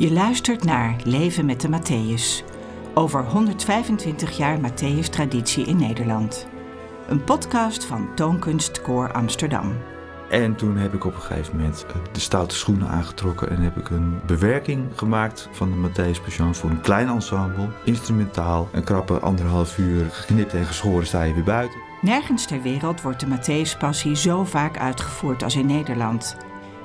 Je luistert naar Leven met de Matthäus. Over 125 jaar Matthäus-traditie in Nederland. Een podcast van Toonkunst Koor Amsterdam. En toen heb ik op een gegeven moment eh, de stoute schoenen aangetrokken en heb ik een bewerking gemaakt van de Matthäus Passion voor een klein ensemble. Instrumentaal, een krappe anderhalf uur, geknipt en geschoren sta je weer buiten. Nergens ter wereld wordt de Matthäus Passie zo vaak uitgevoerd als in Nederland.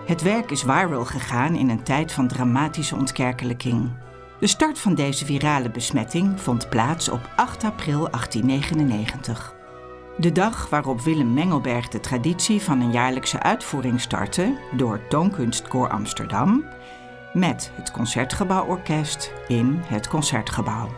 Het werk is viral gegaan in een tijd van dramatische ontkerkelijking. De start van deze virale besmetting vond plaats op 8 april 1899. De dag waarop Willem Mengelberg de traditie van een jaarlijkse uitvoering startte door Toonkunstkoor Amsterdam met het Concertgebouworkest in het Concertgebouw.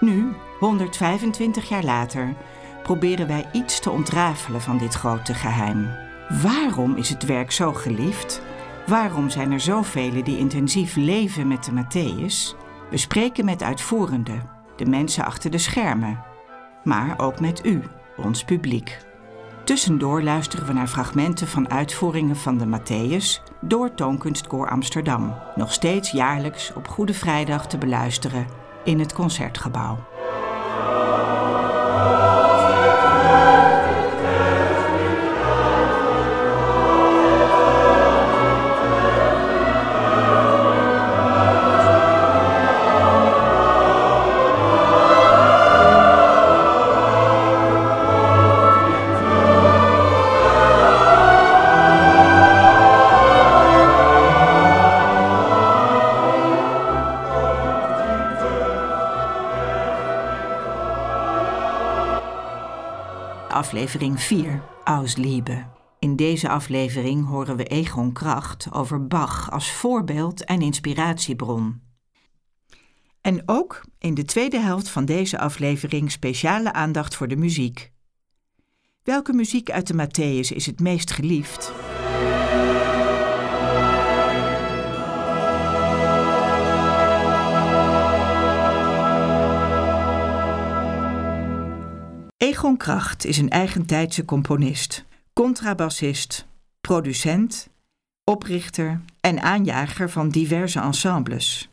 Nu, 125 jaar later, proberen wij iets te ontrafelen van dit grote geheim. Waarom is het werk zo geliefd? Waarom zijn er zoveel die intensief leven met de Matthäus? We spreken met uitvoerenden, de mensen achter de schermen, maar ook met u, ons publiek. Tussendoor luisteren we naar fragmenten van uitvoeringen van de Matthäus door Toonkunstkoor Amsterdam, nog steeds jaarlijks op Goede Vrijdag te beluisteren in het Concertgebouw. Aflevering 4, Ausliebe. In deze aflevering horen we Egon Kracht over Bach als voorbeeld en inspiratiebron. En ook in de tweede helft van deze aflevering speciale aandacht voor de muziek. Welke muziek uit de Matthäus is het meest geliefd? Egon Kracht is een eigentijdse componist, contrabassist, producent, oprichter en aanjager van diverse ensembles.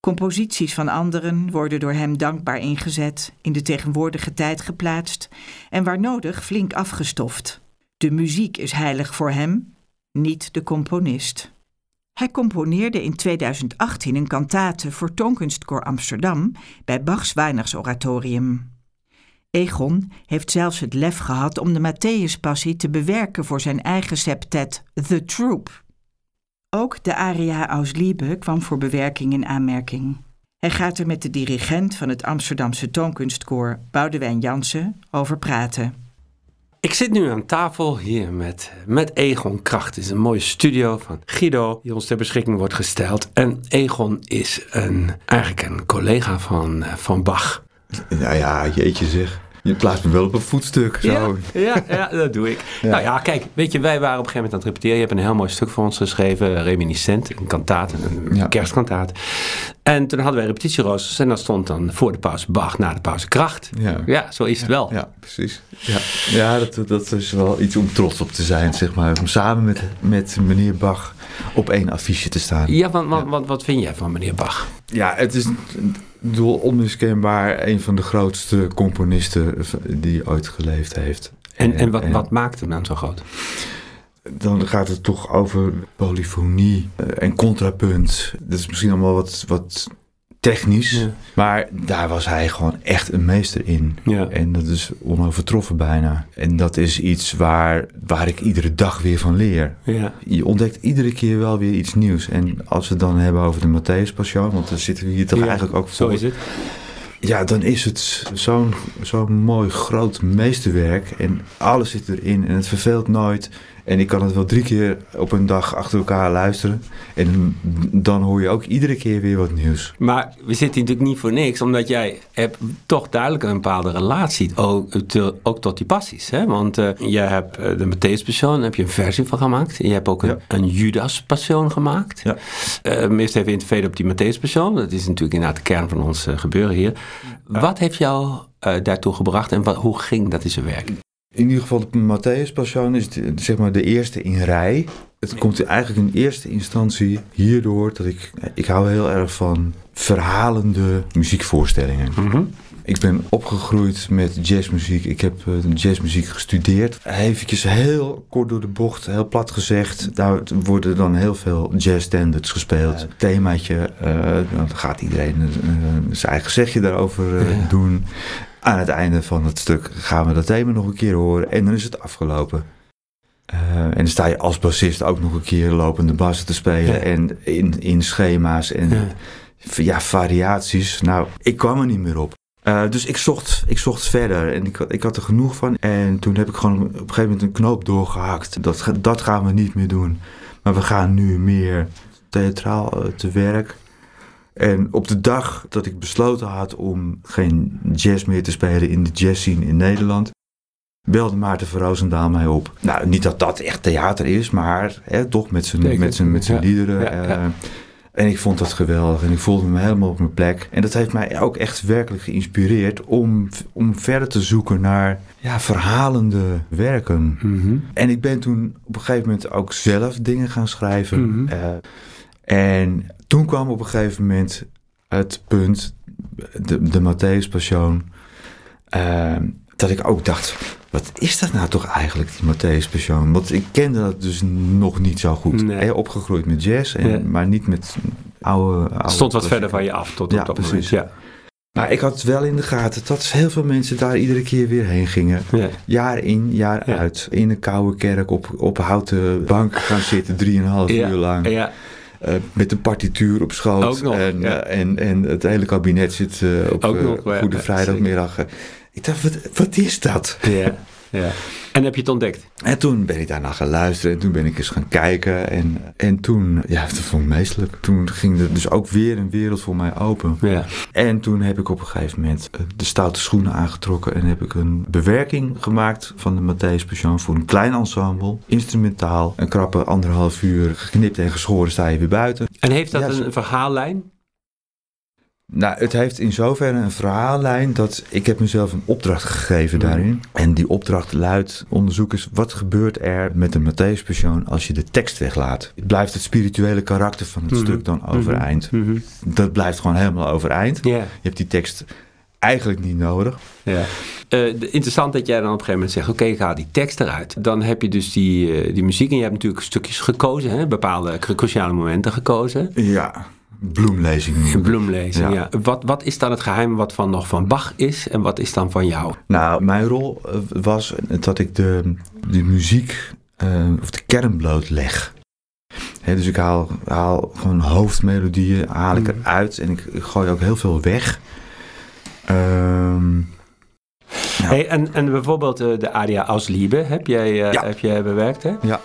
Composities van anderen worden door hem dankbaar ingezet, in de tegenwoordige tijd geplaatst en waar nodig flink afgestoft. De muziek is heilig voor hem, niet de componist. Hij componeerde in 2018 een kantate voor Toonkunstkoor Amsterdam bij Bachs Weihnachtsoratorium. Egon heeft zelfs het lef gehad om de Matthäuspassie te bewerken voor zijn eigen septet The Troop. Ook de aria Aus Liebe kwam voor bewerking in aanmerking. Hij gaat er met de dirigent van het Amsterdamse Toonkunstkoor, Boudewijn Jansen, over praten. Ik zit nu aan tafel hier met, met Egon Kracht. Het is een mooie studio van Guido die ons ter beschikking wordt gesteld. En Egon is een, eigenlijk een collega van, van Bach. Nou ja, jeetje zeg. Je plaatst me wel op een voetstuk. Zo. Ja, ja, ja, dat doe ik. Nou ja, kijk, weet je, wij waren op een gegeven moment aan het repeteren. Je hebt een heel mooi stuk voor ons geschreven, Reminiscent, een kantaat, een ja. kerstkantaat. En toen hadden wij repetitieroosters en dan stond dan voor de pauze Bach, na de pauze Kracht. Ja, ja zo is het wel. Ja, precies. Ja, ja dat, dat is wel iets om trots op te zijn, zeg maar. Om samen met, met meneer Bach op één affiche te staan. Ja, want, want, wat, wat vind jij van meneer Bach? Ja, het is bedoel, onmiskenbaar een van de grootste componisten die ooit geleefd heeft. En, en, wat, wat maakt hem dan zo groot? Dan gaat het toch over polyfonie en contrapunt. Dat is misschien allemaal wat, wat technisch. Maar daar was hij gewoon echt een meester in. Ja. En dat is onovertroffen bijna. En dat is iets waar, waar ik iedere dag weer van leer. Ja. Je ontdekt iedere keer wel weer iets nieuws. En als we het dan hebben over de Matthäus Passion, want dan zitten we hier toch eigenlijk ook voor. Zo is het. Ja, dan is het zo'n zo'n mooi groot meesterwerk. En alles zit erin en het verveelt nooit. En ik kan het wel drie keer op een dag achter elkaar luisteren. En dan hoor je ook iedere keer weer wat nieuws. Maar we zitten natuurlijk niet voor niks, omdat jij hebt toch duidelijk een bepaalde relatie ook, ook tot die passies. Hè? Want uh, je hebt uh, de Matthäus Passion, heb je een versie van gemaakt. Je hebt ook een, een Judas Passion gemaakt. Ja. Uh, eerst even in het op die Matthäus Passion. Dat is natuurlijk inderdaad de kern van ons gebeuren hier. Wat heeft jou daartoe gebracht en wat, hoe ging dat in zijn werk? In ieder geval de Matthäus Passion is de, zeg maar de eerste in rij. Het komt eigenlijk in eerste instantie hierdoor dat ik... Ik hou heel erg van verhalende muziekvoorstellingen. Mhm. Ik ben opgegroeid met jazzmuziek. Ik heb uh, jazzmuziek gestudeerd. Even heel kort door de bocht, heel plat gezegd. Daar worden dan heel veel jazzstandards gespeeld. Themaatje, uh, dan gaat iedereen uh, zijn eigen zegje daarover doen. Aan het einde van het stuk gaan we dat thema nog een keer horen. En dan is het afgelopen. en dan sta je als bassist ook nog een keer lopende bassen te spelen. En in, in schema's en ja. ja. variaties. Nou, ik kwam er niet meer op. Uh, dus ik zocht, ik zocht verder en ik, ik had er genoeg van. En toen heb ik gewoon op een gegeven moment een knoop doorgehakt. Dat, dat gaan we niet meer doen. Maar we gaan nu meer theatraal uh, te werk. En op de dag dat ik besloten had om geen jazz meer te spelen in de jazzscene in Nederland, belde Maarten van Roosendaal mij op. Nou, niet dat dat echt theater is, maar hè, toch met zijn, met zijn, met zijn liederen. Ja, ja. Uh, en ik vond dat geweldig en ik voelde me helemaal op mijn plek. En dat heeft mij ook echt werkelijk geïnspireerd om, om verder te zoeken naar ja, verhalende werken. Mm -hmm. En ik ben toen op een gegeven moment ook zelf dingen gaan schrijven. Mhm. Mm -hmm. uh, en toen kwam op een gegeven moment het punt, de, de Matthäus Passion, uh, dat ik ook dacht, wat is dat nou toch eigenlijk, die Matthäus Passion? Want ik kende dat dus nog niet zo goed. Nee. Opgegroeid met jazz, en, Ja. maar niet met oude... oude Het stond wat verder van je af tot Ja, op dat precies. moment. Maar ik had wel in de gaten dat heel veel mensen daar iedere keer weer heen gingen. Ja. Ja. Jaar in, jaar Ja. uit. In een koude kerk op, op houten bank gaan zitten, drieënhalf Ja. uur lang. Ja. Eh, met een partituur op schoot. Ook nog, en, ja. eh, en, en het hele kabinet zit eh, op nog, Goede ja, Vrijdagmiddag. Ik dacht, wat, wat is dat? Ja. ja. En heb je het ontdekt? En toen ben ik daarna gaan luisteren en toen ben ik eens gaan kijken. En, en toen, ja, dat vond ik meestelijk. Toen ging er dus ook weer een wereld voor mij open. Ja. En toen heb ik op een gegeven moment eh, de stoute schoenen aangetrokken en heb ik een bewerking gemaakt van de Matthäus Passion voor een klein ensemble, instrumentaal, een krappe anderhalf uur, geknipt en geschoren sta je weer buiten. En heeft dat Ja, een verhaallijn? Nou, het heeft in zoverre een verhaallijn dat ik heb mezelf een opdracht gegeven Mhm. daarin. En die opdracht luidt, onderzoek eens, wat gebeurt er met de Matthäus Passion als je de tekst weglaat? Blijft het spirituele karakter van het Mhm. stuk dan overeind? Mhm. Dat blijft gewoon helemaal overeind. Je hebt die tekst eigenlijk niet nodig. Ja. Eh, interessant dat jij dan op een gegeven moment zegt: Oké, haal die tekst eruit. Dan heb je dus die, eh, die muziek en je hebt natuurlijk stukjes gekozen, hè? bepaalde cru- cruciale momenten gekozen. Ja, bloemlezing. bloemlezing, ja. Ja. Wat, wat is dan het geheim wat van nog van Bach is en wat is dan van jou? Nou, mijn rol eh, was dat ik de, de muziek eh, of de kern blootleg. Hè, dus ik haal, haal gewoon hoofdmelodieën haal ik Mhm. eruit en ik, ik gooi ook heel veel weg. Ehm. Hey, en, en bijvoorbeeld eh, de aria Aus Liebe heb jij, Ja. heb jij bewerkt, hè? Ja.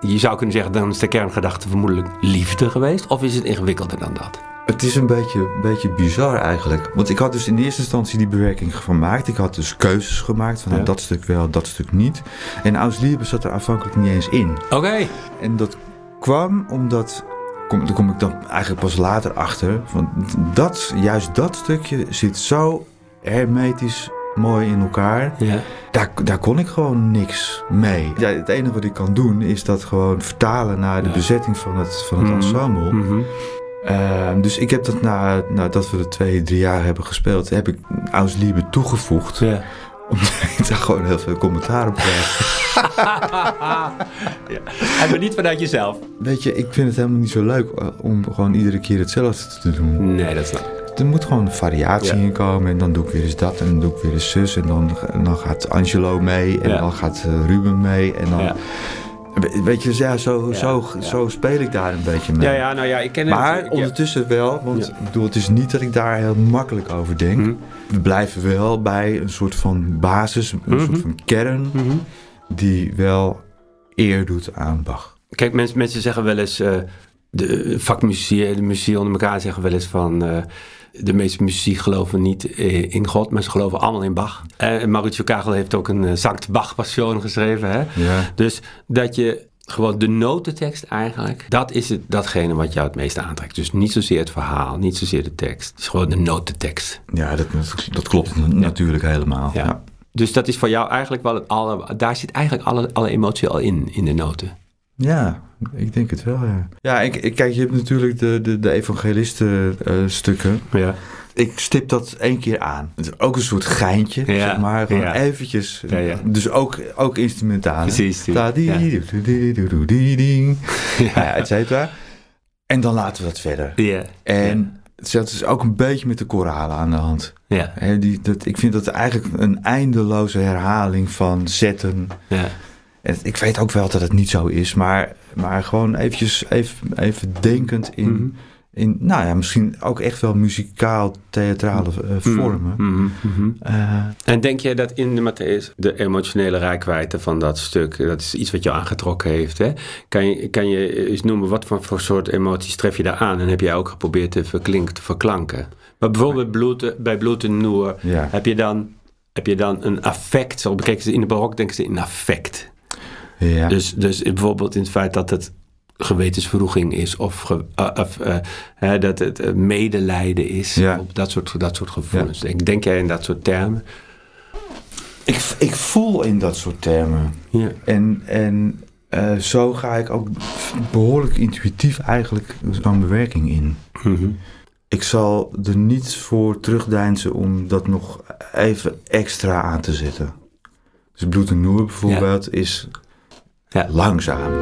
Je zou kunnen zeggen, dan is de kerngedachte vermoedelijk liefde geweest. Of is het ingewikkelder dan dat? Het is een beetje, beetje bizar eigenlijk. Want ik had dus in eerste instantie die bewerking gemaakt. Ik had dus keuzes gemaakt van nou, dat stuk wel, dat stuk niet. En Aus Liebe zat er aanvankelijk niet eens in. Oké. En dat kwam omdat, kom, daar kom ik dan eigenlijk pas later achter, van dat, juist dat stukje zit zo hermetisch mooi in elkaar. Ja. Daar, daar kon ik gewoon niks mee. Ja, het enige wat ik kan doen is dat gewoon vertalen naar de Ja. bezetting van het, van het Mhm. ensemble. Mhm. Ehm, dus ik heb dat na, nadat we er twee, drie jaar hebben gespeeld, heb ik Aus Liebe toegevoegd. Ja. Omdat ik daar gewoon heel veel commentaar op krijg. ja. En maar niet vanuit jezelf. Weet je, ik vind het helemaal niet zo leuk eh, om gewoon iedere keer hetzelfde te doen. Nee, dat snap ik. Er moet gewoon variatie Ja. in komen. En dan doe ik weer eens dat en dan doe ik weer eens zus. En dan, en dan gaat Angelo mee en Ja. dan gaat eh, Ruben mee. En dan, Weet je, ja, zo, Ja, zo, ja. zo speel ik daar een beetje mee. Ja, ja, nou ja, ik ken het. Maar ondertussen wel, want ik bedoel, het is niet dat ik daar heel makkelijk over denk. Mhm. We blijven wel bij een soort van basis, een Mhm. soort van kern, Mhm. die wel eer doet aan Bach. Kijk, mensen, mensen zeggen wel eens, eh, de vakmuziek, de muziek onder elkaar zeggen wel eens van, eh, de meeste muziek geloven niet eh, in God, maar ze geloven allemaal in Bach. En Mauricio Kagel heeft ook een uh, Sankt Bach Passion geschreven. Hè? Ja. Dus dat je gewoon de notentekst eigenlijk, dat is het, datgene wat jou het meeste aantrekt. Dus niet zozeer het verhaal, niet zozeer de tekst. Het is gewoon de notentekst. Ja, dat, dat klopt natuurlijk helemaal. Ja. Ja. Dus dat is voor jou eigenlijk wel het alle, daar zit eigenlijk alle, alle emotie al in, in de noten. Ja, ik denk het wel, ja. Ja, ik, ik kijk, je hebt natuurlijk de, de, de evangelisten uh, stukken. Ja. Ik stip dat één keer aan. Het is ook een soort geintje, ja. zeg maar. Gewoon ja. eventjes. Ja. Dus ook, ook instrumentaal. Precies. Ja. et cetera. En dan laten we dat verder. Ja. En dat is ook een beetje met de koralen aan de hand. Ja. He, die, dat, ik vind dat eigenlijk een eindeloze herhaling van zetten. Ja. En ik weet ook wel dat het niet zo is, maar, maar gewoon eventjes even, even denkend in, Mhm. in, nou ja, misschien ook echt wel muzikaal-theatrale uh, vormen. Mhm, mhm. Uh, En denk jij dat in de Matthäus de emotionele rijkwijde van dat stuk, dat is iets wat jou aangetrokken heeft? Hè? Kan, je, kan je eens noemen wat voor, voor soort emoties tref je daar aan en heb jij ook geprobeerd te, verklink, te verklanken? Maar bijvoorbeeld bloed, bij Bloed en Noer ja. heb, je dan, heb je dan een affect, zo bekijken ze in de barok denken ze in affect. Ja. Dus, dus bijvoorbeeld in het feit dat het gewetensverroeging is of, ge, uh, of uh, hè, dat het uh, medelijden is. Ja. Of dat, soort, dat soort gevoelens. Denk, denk jij in dat soort termen? ik, ik voel in dat soort termen. Ja. En, en uh, zo ga ik ook behoorlijk intuïtief eigenlijk zo'n bewerking in. Mm-hmm. Ik zal er niet voor terugdeinzen om dat nog even extra aan te zetten. Dus Bloed en Noer bijvoorbeeld ja. is ja. langzaam.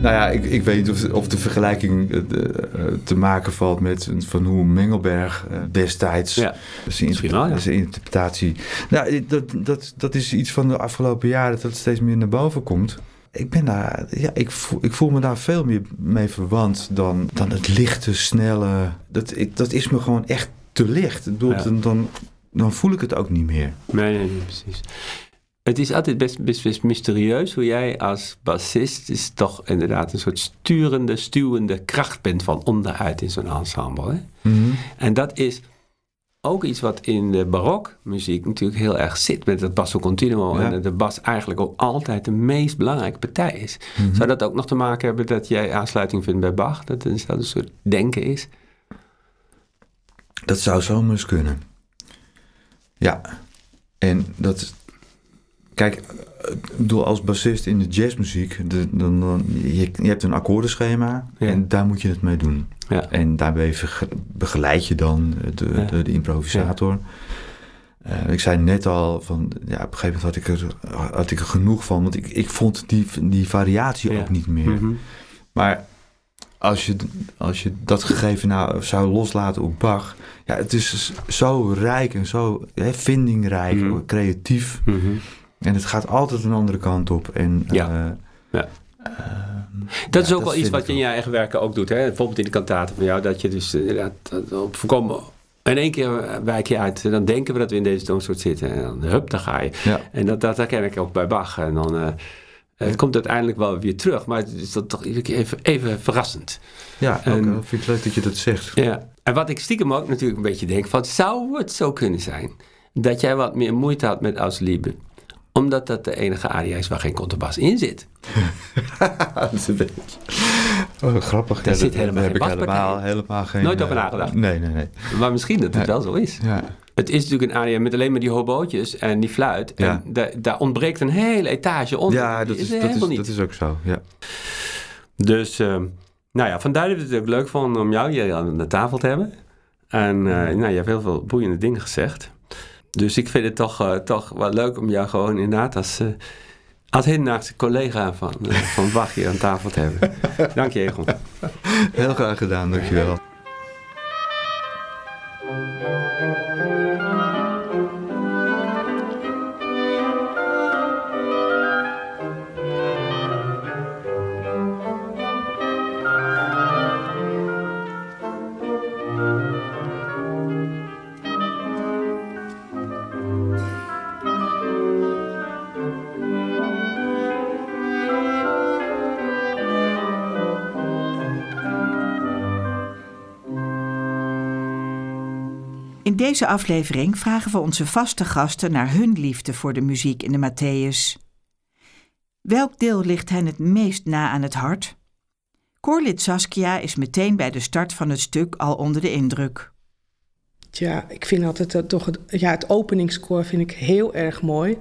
Nou ja, ik, ik weet niet of, of de vergelijking uh, te maken valt met van hoe Mengelberg uh, destijds ja. zijn, wel, ja. zijn interpretatie. Nou, dat, dat, dat is iets van de afgelopen jaren dat het steeds meer naar boven komt. Ik ben daar, ja, ik voel, ik voel me daar veel meer mee verwant dan, dan het lichte, snelle. Dat, ik, dat is me gewoon echt te licht. Ik bedoel, Ja. dan, dan, dan voel ik het ook niet meer. Nee, nee, nee, precies. Het is altijd best, best, best mysterieus hoe jij als bassist is toch inderdaad een soort sturende, stuwende kracht bent van onderuit in zo'n ensemble. Hè? Mhm. En dat is ook iets wat in de barokmuziek natuurlijk heel erg zit met het basso continuo. Ja. En dat de bas eigenlijk ook altijd de meest belangrijke partij is. Mhm. Zou dat ook nog te maken hebben dat jij aansluiting vindt bij Bach? Dat het een soort denken is? Dat zou zomaar eens kunnen. Ja. En dat. Kijk, ik bedoel, als bassist in de jazzmuziek, de, dan, dan, je, je hebt een akkoordenschema Ja. en daar moet je het mee doen. Ja. En daarbij begeleid je dan de, Ja. de, de improvisator. Eh, ik zei net al, van, ja, op een gegeven moment had ik er, had ik er genoeg van, want ik, ik vond die, die variatie ook niet meer. Mhm. Maar als je, als je dat gegeven nou zou loslaten op Bach, ja, het is zo rijk en zo hè, vindingrijk, Mhm. creatief. Mhm. En het gaat altijd een andere kant op. En, Ja. eh, Ja. ehm, Dat is ook wel iets wat je in je eigen werken ook doet. Hè? Bijvoorbeeld in de kantaten van jou. Dat je dus eh, inderdaad dat op voorkomen... In één keer wijk je uit. Dan denken we dat we in deze toonsoort zitten. En dan hup, daar ga je. Ja. En dat, dat herken ik ook bij Bach. En dan... eh, het komt uiteindelijk wel weer terug. Maar het is dan toch iedere keer even, even verrassend. Ja, En- eh, vind ik leuk dat je dat zegt. Ja. En wat ik stiekem ook natuurlijk een beetje denk. Van, zou het zo kunnen zijn... dat jij wat meer moeite had met Aus Liebe... omdat dat de enige aria is waar geen contrabas in zit. Dat is een beetje- oh, grappig. Daar zit helemaal daar heb geen ik helemaal, helemaal geen... Nooit over eh, nagedacht? Nee, nee, nee. Maar misschien dat het wel zo is. Ja, Het is natuurlijk een aria met alleen maar die hobootjes en die fluit. En da- daar ontbreekt een hele etage onder. ja dat, is, dat, is, niet. dat is ook zo. Ja. Dus, ehm, nou ja, vandaar dat we het ook leuk vonden om jou hier aan de tafel te hebben. En uh, nou, je hebt heel veel boeiende dingen gezegd. Dus ik vind het toch, uh, toch wel leuk om jou gewoon inderdaad als, uh, als collega van, van Bach hier aan tafel te hebben. Dank je, Egon. Heel graag gedaan, dankjewel. Deze aflevering vragen we onze vaste gasten naar hun liefde voor de muziek in de Matthäus. Welk deel ligt hen het meest na aan het hart? Koorlid Saskia is meteen bij de start van het stuk al onder de indruk. Ja, ik vind altijd toch het, ja, het openingskoor vind ik heel erg mooi.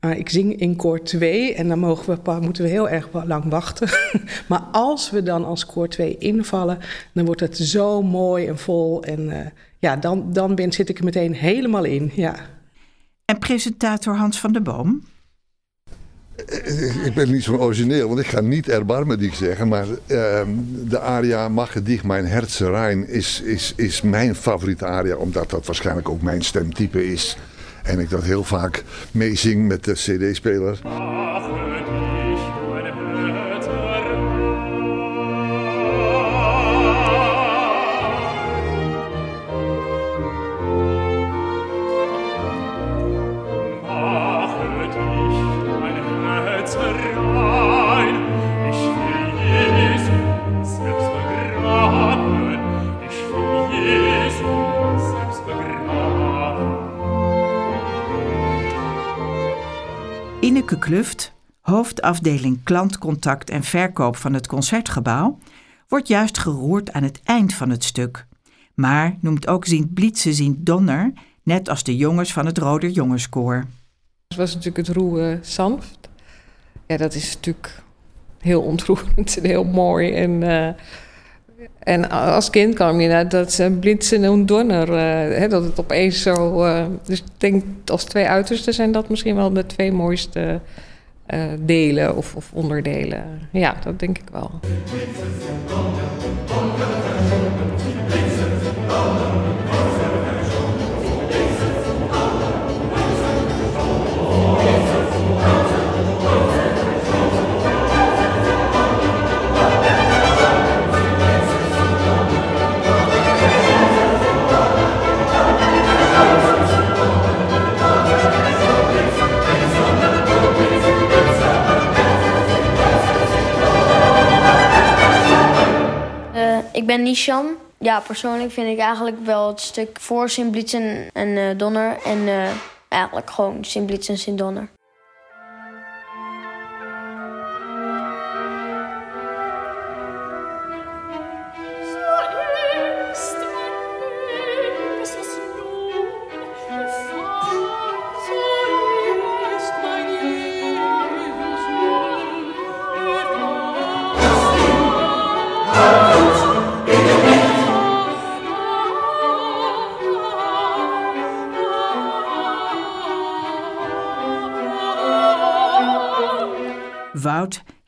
Maar ik zing in koor 2 en dan mogen we, moeten we heel erg lang wachten. maar als we dan als koor 2 invallen, dan wordt het zo mooi en vol. En uh, ja, dan, dan ben, zit ik er meteen helemaal in. Ja. En presentator Hans van der Boom? Ik ben niet zo origineel, want ik ga niet erbarmelijk zeggen. Maar uh, de aria Mag dich mijn herzen is, is, is mijn favoriete aria. Omdat dat waarschijnlijk ook mijn stemtype is. En ik dat heel vaak meezing met de cd-speler. Ineke Kluft, hoofdafdeling klantcontact en verkoop van het concertgebouw, wordt juist geroerd aan het eind van het stuk. Maar noemt ook Sint Blitse Sint Donner, net als de jongens van het Roder Jongenskoor. Het was natuurlijk het roe Sanft. Ja, dat is natuurlijk heel ontroerend en heel mooi. En, uh, en als kind kwam je naar dat uh, Blitsen en Donner, hè, dat het opeens zo... dus ik denk als twee uitersten zijn dat misschien wel de twee mooiste delen of, of onderdelen. Ja, dat denk ik wel. Ben Nishan. Ja, persoonlijk vind ik eigenlijk wel het stuk voor Sint-Blitzen en uh, Donner. En uh, eigenlijk gewoon Sint-Blitzen en Sint-Donner.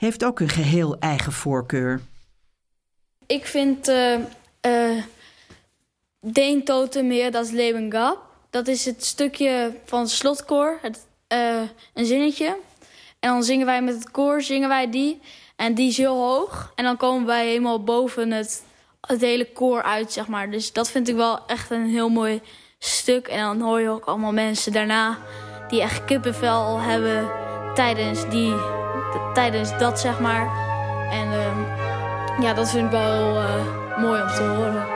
Heeft ook een geheel eigen voorkeur. Ik vind uh, uh, Deen Totemeer, dat is Leben Gap. Dat is het stukje van slotkoor, het, uh, een zinnetje. En dan zingen wij met het koor, zingen wij die. En die is heel hoog. En dan komen wij helemaal boven het, het hele koor uit, zeg maar. Dus dat vind ik wel echt een heel mooi stuk. En dan hoor je ook allemaal mensen daarna die echt kippenvel hebben tijdens die tijdens dat, zeg maar. En uh, ja, dat vind ik wel uh, mooi om te horen.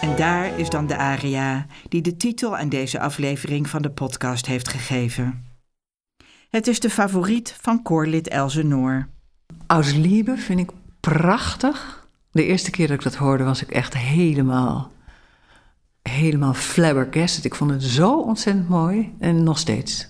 En daar is dan de aria die de titel aan deze aflevering van de podcast heeft gegeven. Het is de favoriet van koorlid Elze Noor. Aus Liebe vind ik prachtig. De eerste keer dat ik dat hoorde was ik echt helemaal, helemaal flabbergasted. Ik vond het zo ontzettend mooi en nog steeds.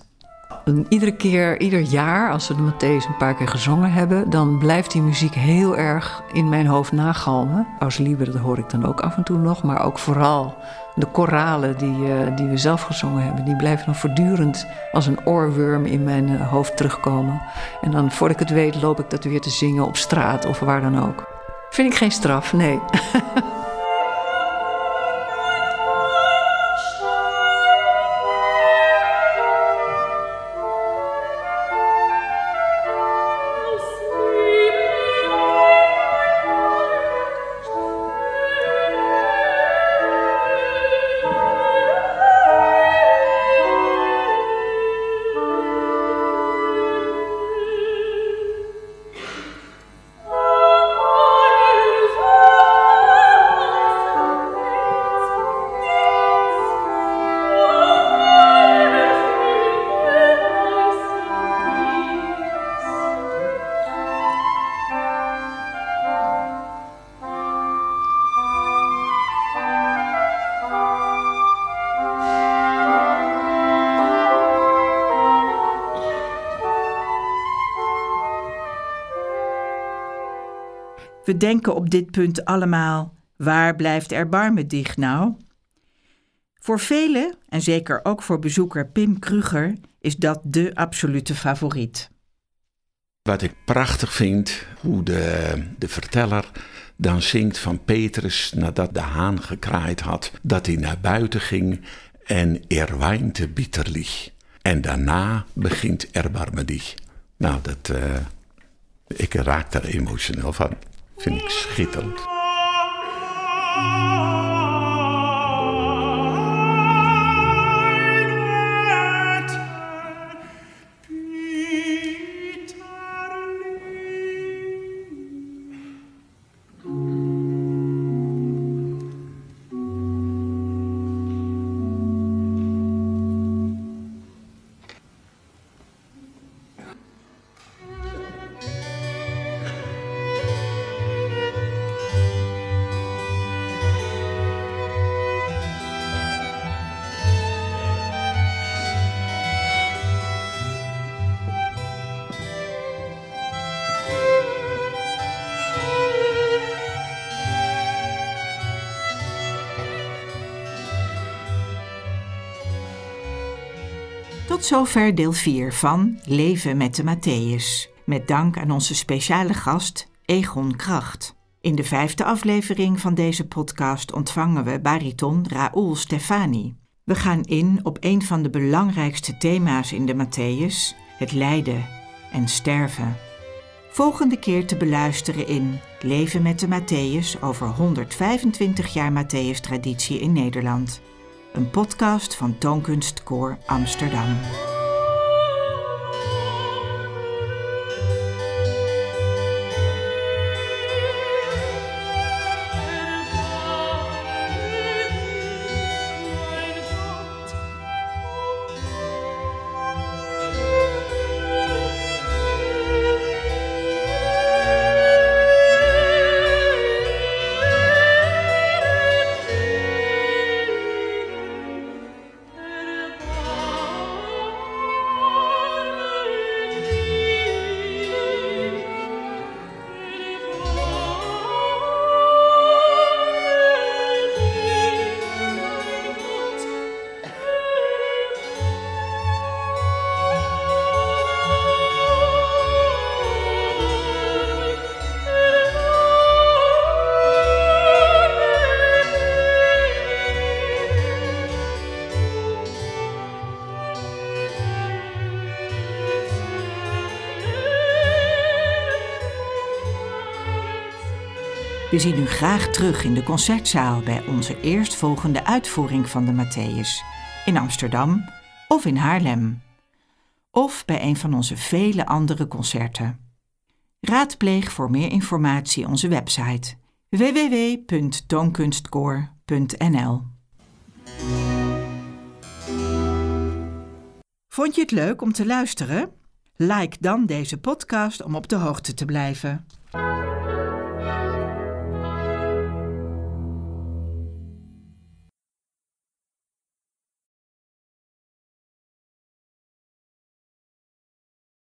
Iedere keer, ieder jaar, als we de Matthäus een paar keer gezongen hebben, dan blijft die muziek heel erg in mijn hoofd nagalmen. Aus Liebe, dat hoor ik dan ook af en toe nog, maar ook vooral de koralen die, uh, die we zelf gezongen hebben, die blijven dan voortdurend als een oorworm in mijn uh, hoofd terugkomen. En dan, voordat ik het weet, loop ik dat weer te zingen op straat of waar dan ook. Vind ik geen straf, nee. We denken op dit punt allemaal: waar blijft erbarmen dicht nou? Voor velen, en zeker ook voor bezoeker Pim Kruger, is dat de absolute favoriet. Wat ik prachtig vind, hoe de, de verteller dan zingt van Petrus nadat de haan gekraaid had, dat hij naar buiten ging en er weinte bitterlich. En daarna begint erbarme dich. Nou, dat, uh, ik raak daar emotioneel van. Vind ik schitterend. Tot zover deel 4 van Leven met de Matthäus. Met dank aan onze speciale gast Egon Kracht. In de vijfde aflevering van deze podcast ontvangen we bariton Raoul Stefani. We gaan in op een van de belangrijkste thema's in de Matthäus: het lijden en sterven. Volgende keer te beluisteren in Leven met de Matthäus over 125 jaar Matthäus-traditie in Nederland een podcast van Toonkunstkoor Amsterdam. We zien u graag terug in de concertzaal bij onze eerstvolgende uitvoering van de Matthäus in Amsterdam of in Haarlem. Of bij een van onze vele andere concerten. Raadpleeg voor meer informatie onze website www.toonkunstkoor.nl. Vond je het leuk om te luisteren? Like dan deze podcast om op de hoogte te blijven.